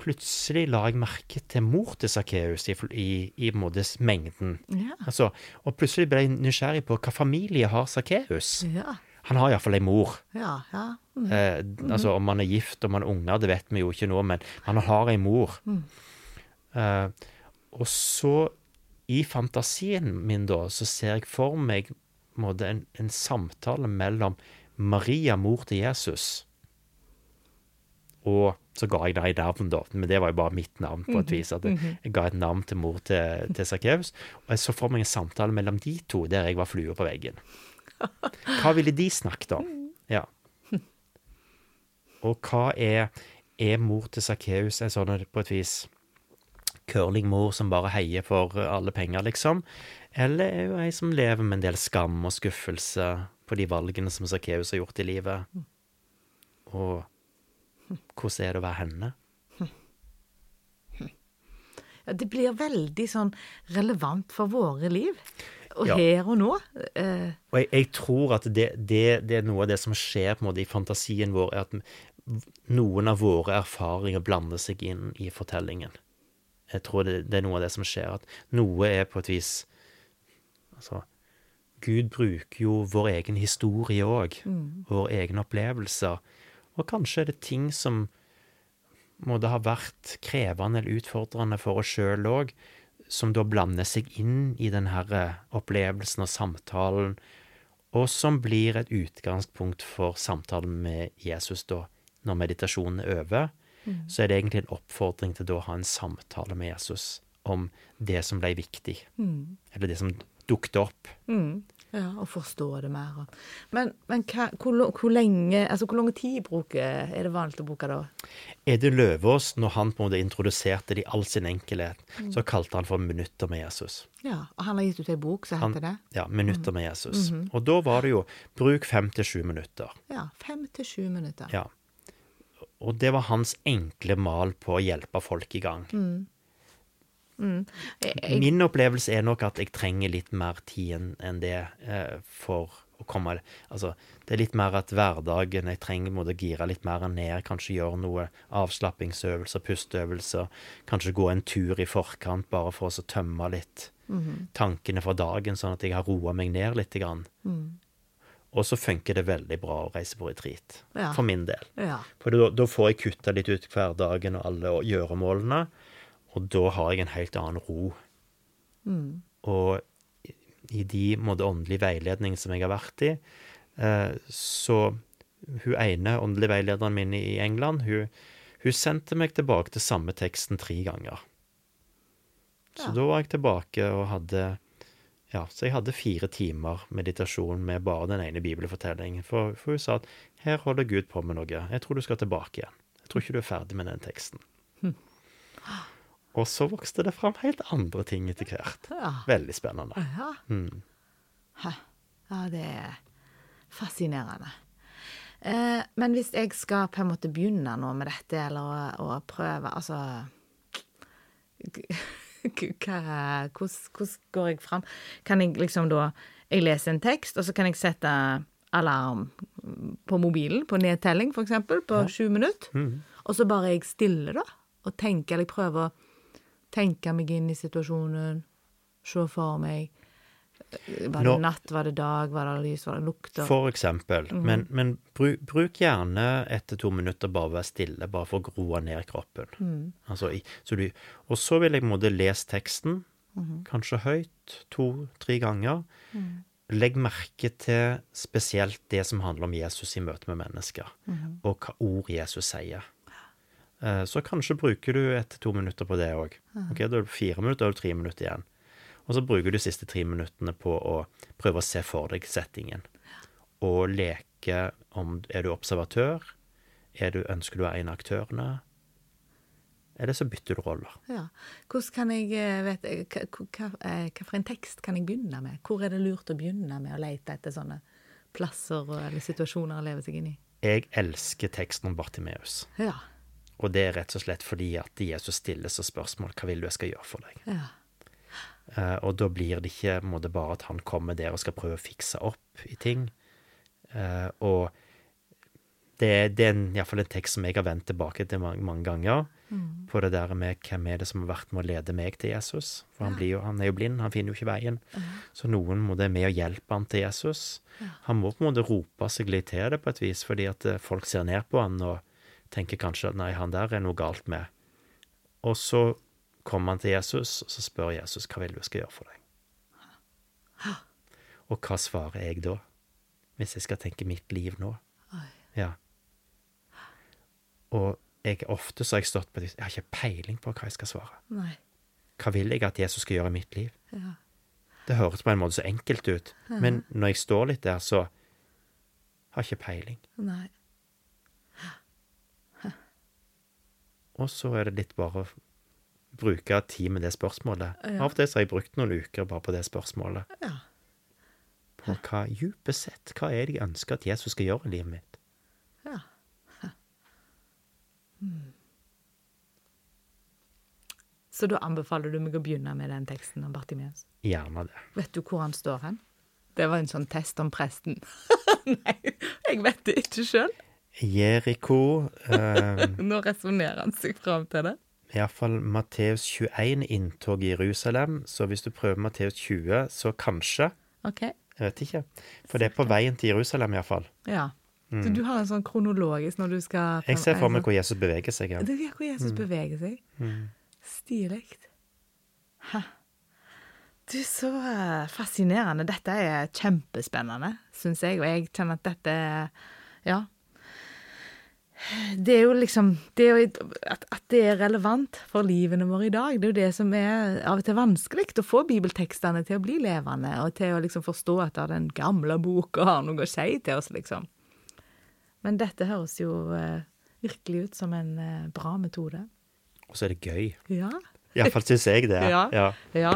Speaker 2: plutselig la jeg merke til mor til Sakkeus i, i, i mengden.
Speaker 1: Ja.
Speaker 2: Altså, og plutselig ble jeg nysgjerrig på hva familie har Sakkeus.
Speaker 1: Ja.
Speaker 2: Han har iallfall ei mor.
Speaker 1: Ja. ja. Mm.
Speaker 2: Eh, altså Om man er gift om man er unger, det vet vi jo ikke nå, men han har ei mor. Eh, og så, i fantasien min da, så ser jeg for meg måtte, en, en, en samtale mellom Maria, mor til Jesus, og så ga jeg deg navn, da, men det var jo bare mitt navn, på et vis. At jeg, jeg ga et navn til mor til, til Sakkeus. Og jeg så for meg en samtale mellom de to, der jeg var flue på veggen. Hva ville de snakket om? Ja. Og hva er Er mor til Sakkeus en sånn på et vis curlingmor som bare heier for alle penger, liksom? Eller er hun ei som lever med en del skam og skuffelse på de valgene som Sakkeus har gjort i livet? Og hvordan er det å være henne?
Speaker 1: Ja, det blir veldig sånn relevant for våre liv. Og
Speaker 2: Ja.
Speaker 1: her og nå. Eh,
Speaker 2: Og jeg, jeg tror at det, det, det er noe av det som skjer på en måte i fantasien vår, er at noen av våre erfaringer blander seg inn i fortellingen. Jeg tror det, det er noe av det som skjer, at noe er på et vis Altså, Gud bruker jo vår egen historie òg, våre egne opplevelser. Og kanskje er det ting som må det ha vært krevende eller utfordrende for oss sjøl òg, som da blander seg inn i denne eh, opplevelsen og samtalen, og som blir et utgangspunkt for samtalen med Jesus da, når meditasjonen er over. Så er det egentlig en oppfordring til da å ha en samtale med Jesus om det som ble viktig, eller det som dukket opp.
Speaker 1: Ja, og forstå det mer. Men, men hva, hvor, hvor lenge Altså, hvor lang tid bruker, er det vanlig å bruke da?
Speaker 2: Ede Løvaas, når han på en måte introduserte det i all sin enkelhet, så kalte han for 'Minutter med Jesus'.
Speaker 1: Ja, og han har gitt ut ei bok som heter det?
Speaker 2: ja, 'Minutter med Jesus'. Og da var det jo 'bruk fem til sju minutter'.
Speaker 1: Ja. Fem til sju minutter.
Speaker 2: Ja. Og det var hans enkle mal på å hjelpe folk i gang.
Speaker 1: Jeg, jeg,
Speaker 2: Min opplevelse er nok at jeg trenger litt mer tid enn- det eh, for å komme Altså, det er litt mer at hverdagen Jeg trenger det gire litt mer ned, kanskje gjøre noe avslappingsøvelser, pusteøvelser, kanskje gå en tur i forkant bare for å tømme litt tankene fra dagen, sånn at jeg har roa meg ned litt. Grann. Og så funker det veldig bra å reise på retreat,
Speaker 1: Ja.
Speaker 2: for min del.
Speaker 1: ja.
Speaker 2: For da, da får jeg kutta litt ut hverdagen og alle gjøremålene, og da har jeg en helt annen ro. Og i- de måte, åndelige veiledning som jeg har vært i, eh, så hun ene åndelige veilederen min i England, hun, hun sendte meg tilbake til samme teksten tre ganger. Så
Speaker 1: Ja.
Speaker 2: da var jeg tilbake og hadde ja, så jeg hadde fire timer meditasjon med bare den ene bibelfortellingen. For, for hun sa at her holder Gud på med noe. Jeg tror du skal tilbake igjen. Jeg tror ikke du er ferdig med den teksten. Og så vokste det fram helt andre ting etter hvert.
Speaker 1: Ja.
Speaker 2: Veldig spennende.
Speaker 1: ja.
Speaker 2: Mm.
Speaker 1: Ja, det er fascinerende. Eh, men hvis jeg skal på en måte begynne nå med dette, eller å, å prøve Altså hvordan, går jeg fram? Kan jeg liksom da Jeg leser en tekst, og så kan jeg sette alarm på mobilen, på nedtelling eksempel, på sju minutter. Og så bare er jeg stille, da, og tenker, eller jeg prøver å tenke meg inn i situasjonen, se for meg Var det natt, var det dag, var det lys, var det lukter?
Speaker 2: For eksempel. Men, men bruk, bruk gjerne etter to minutter bare å være stille, bare for å roe ned kroppen. Altså, i, så du, og så vil jeg på en måte lese teksten, kanskje høyt, to-tre ganger. Legg merke til spesielt det som handler om Jesus i møte med mennesker, og hva ord Jesus sier. Eh, Så kanskje bruker du ett til to minutter på det òg. Okay, da er det fire minutter, da er det tre minutter igjen. Og så bruker du de siste tre minuttene på å prøve å se for deg settingen. Og leke om Er du observatør? Er du, ønsker du å være en av aktørene? Eller så bytter du roller.
Speaker 1: Ja. Hvordan kan jeg eh, vet, hva, hva, eh, for en tekst kan jeg begynne med? Hvor er det lurt å begynne med å lete etter sånne plasser eller situasjoner å leve seg inn i?
Speaker 2: Jeg elsker teksten om Bartimeus.
Speaker 1: Ja.
Speaker 2: Og det er rett og slett fordi at Jesus stiller seg spørsmål hva vil du jeg skal gjøre for deg.
Speaker 1: ja.
Speaker 2: Uh, og da blir det ikke en bare at han kommer der og skal prøve å fikse opp i ting. Uh, og det, det er iallfall en tekst som jeg har vendt tilbake til mange, mange ganger. På det der med hvem er det som har vært med å lede meg til Jesus. For han, blir jo, han er jo blind, han finner jo ikke veien. Så noen må det med å hjelpe han til Jesus. Han må på en måte rope seg litt til det på et vis, fordi at eh, folk ser ned på han og tenker kanskje at nei, han der er noe galt med. Og så kommer han til Jesus, og så spør Jesus hva vil du jeg skal gjøre for deg. Og hva svarer jeg da? Hvis jeg skal tenke mitt liv nå? Ja. Og jeg, ofte så har jeg stått på det Jeg har ikke peiling på hva jeg skal svare.
Speaker 1: Nei.
Speaker 2: Hva vil jeg at Jesus skal gjøre i mitt liv?
Speaker 1: Ja.
Speaker 2: Det høres på en måte så enkelt ut, men når jeg står litt der, så har jeg ikke peiling.
Speaker 1: Nei.
Speaker 2: Og så er det litt bare å bruke tid med det spørsmålet.
Speaker 1: Ja.
Speaker 2: Av og til har jeg brukt noen uker bare på det spørsmålet.
Speaker 1: Ja.
Speaker 2: På hva djupest sett Hva er det jeg ønsker at Jesus skal gjøre i livet mitt?
Speaker 1: Ja. Hmm. Så da anbefaler du meg å begynne med den teksten om Bartimeus?
Speaker 2: Gjerne det.
Speaker 1: Vet du hvor han står hen? Det var en sånn test om presten. Nei, jeg vet det ikke sjøl.
Speaker 2: Jeriko, eh,
Speaker 1: Nå resonnerer han seg fram til det.
Speaker 2: iallfall Matteus 21, inntog i Jerusalem. Så hvis du prøver Matteus 20, så kanskje.
Speaker 1: OK.
Speaker 2: Jeg vet ikke. For det er på veien til Jerusalem, iallfall.
Speaker 1: Ja. Så du har en sånn kronologisk når du skal
Speaker 2: Mm. Jeg ser for meg hvor Jesus beveger seg. Ja.
Speaker 1: Det er hvor Jesus beveger seg.
Speaker 2: Mm.
Speaker 1: Stilig. Du, så eh, fascinerende. Dette er kjempespennende, syns jeg, og jeg kjenner at dette Ja. Det er jo liksom det er jo, at, at det er relevant for livene våre i dag, det er jo det som er av og til vanskelig. Å få bibeltekstene til å bli levende, og til å liksom forstå at den gamle boka har noe å si til oss, liksom. Men dette høres jo eh, virkelig ut som en eh, bra metode.
Speaker 2: Og så er det gøy.
Speaker 1: Ja.
Speaker 2: Iallfall syns jeg det.
Speaker 1: Ja.
Speaker 2: ja.
Speaker 1: Ja.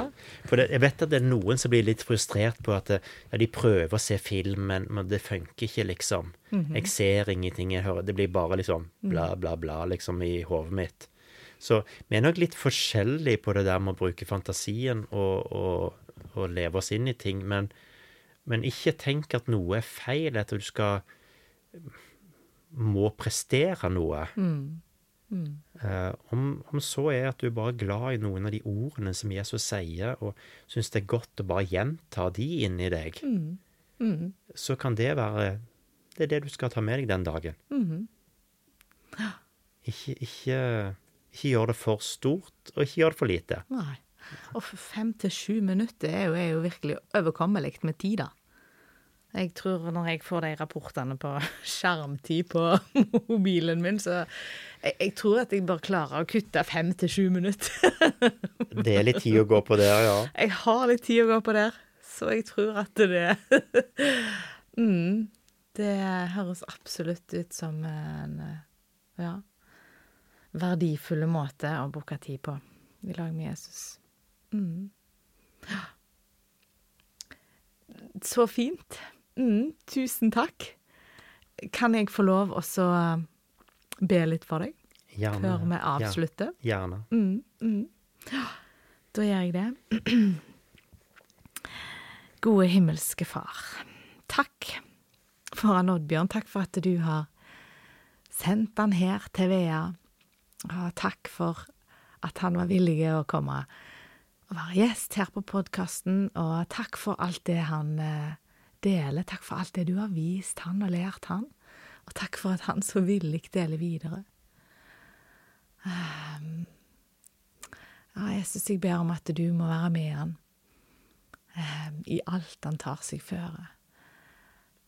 Speaker 2: For det, jeg vet at det er noen som blir litt frustrert på at eh, ja, de prøver å se filmen, men det funker ikke, liksom. Jeg ser ingenting, jeg hører Det blir bare liksom bla, bla, bla, liksom, i hodet mitt. Så vi er nok litt forskjellige på det der med å bruke fantasien og, og, og leve oss inn i ting, men, men ikke tenk at noe er feil, at du skal må prestere noe. Eh, om, om så er at du bare er glad i noen av de ordene som Jesus sier, og syns det er godt å bare gjenta de inni deg, så kan det være Det er det du skal ta med deg den dagen. Ikke, ikke, ikke gjør det for stort, og ikke gjør det for lite.
Speaker 1: Nei. Og fem til sju minutter er jo, er jo virkelig overkommelig med tid, da. Jeg tror når jeg får de rapportene på skjermtid på mobilen min, så jeg, jeg tror at jeg bør klare å kutte fem til sju minutter.
Speaker 2: Det er litt tid å gå på der, ja.
Speaker 1: Jeg har litt tid å gå på der, så jeg tror at det mm, Det høres absolutt ut som en ja, verdifull måte å bruke tid på i lag med Jesus. Mm. Så fint. Mm, tusen takk. Kan jeg få lov å be litt for deg
Speaker 2: Gjerne.
Speaker 1: før vi avslutter?
Speaker 2: Gjerne.
Speaker 1: Mm, mm. Da gjør jeg det. Gode himmelske Far. Takk for han Oddbjørn. Takk for at du har sendt han her til Vea. Og takk for at han var villig å komme og være gjest her på podkasten. Og takk for alt det han eh, deler. Takk for alt det du har vist han og lært han. Og takk for at han så villig deler videre. Ja, Jesus, jeg ber om at du må være med han um, i alt han tar seg føre.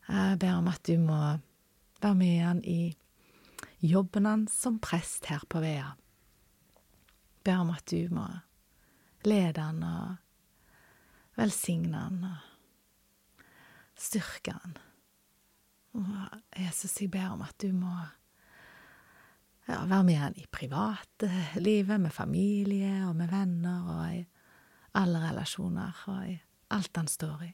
Speaker 1: Jeg ber om at du må være med han i jobben hans som prest her på Vea. Ber om at du må lede han og velsigne han og styrke han. Og Jesus, jeg ber om at du må ja, være med han i privatlivet, med familie og med venner og i alle relasjoner og i alt han står i.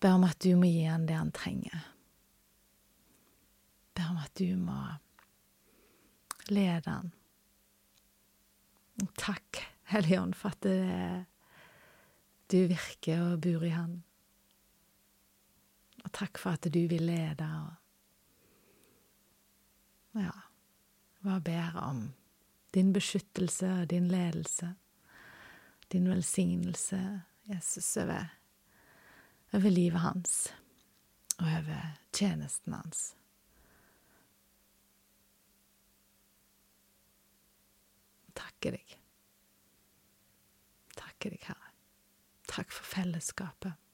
Speaker 1: Ber om at du må gi han det han trenger. Ber om at du må lede han. Takk, Hellige Ånd, for at det, du virker og bor i han. Og takk for at du vil lede og Ja hva ber om din beskyttelse og din ledelse, din velsignelse, Jesus, over, over livet hans og over tjenesten hans. Takker deg. Takker deg, Herre. Takk for fellesskapet.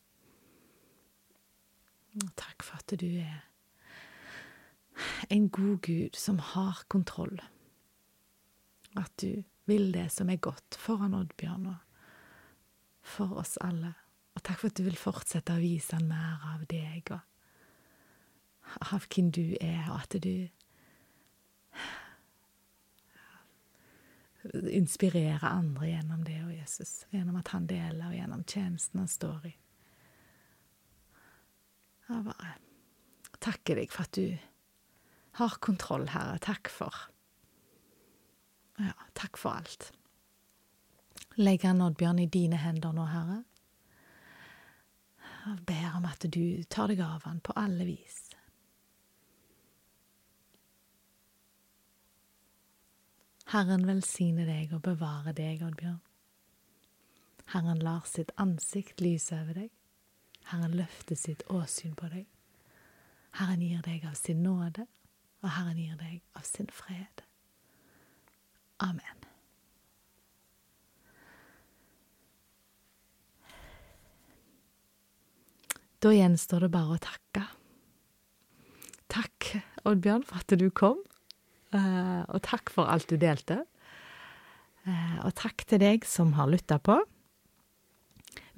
Speaker 1: Og takk for at du er en god Gud som har kontroll. At du vil det som er godt foran Oddbjørn og for oss alle. Og takk for at du vil fortsette å vise han mer av deg og av hvem du er, og at du inspirerer andre gjennom det og Jesus. Gjennom at han deler, og gjennom tjenesten han står i. Jeg bare takker deg for at du har kontroll, Herre. Takk for Ja, takk for alt. legger han Oddbjørn i dine hender nå, Herre. Og ber om at du tar deg av han på alle vis. Herren velsigne deg og bevare deg, Oddbjørn. Herren lar sitt ansikt lyse over deg. Herren løfter sitt åsyn på deg. Herren gir deg av sin nåde, og Herren gir deg av sin fred. Amen. Da gjenstår det bare å takke. Takk, Oddbjørn, for at du kom, eh, og takk for alt du delte. Eh, og takk til deg som har lytta på.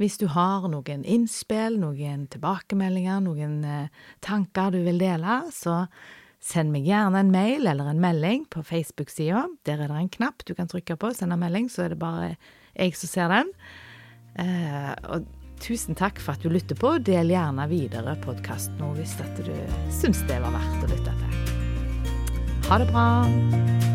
Speaker 1: Hvis du har noen innspill, noen tilbakemeldinger, noen eh, tanker du vil dele, så send meg gjerne en mail eller en melding på Facebook-sida. Der er det en knapp du kan trykke på, sende melding, så er det bare jeg som ser den. og Tusen takk for at du lytter på. Del gjerne videre podkasten hvis du syns det var verdt å lytte til. Ha det bra.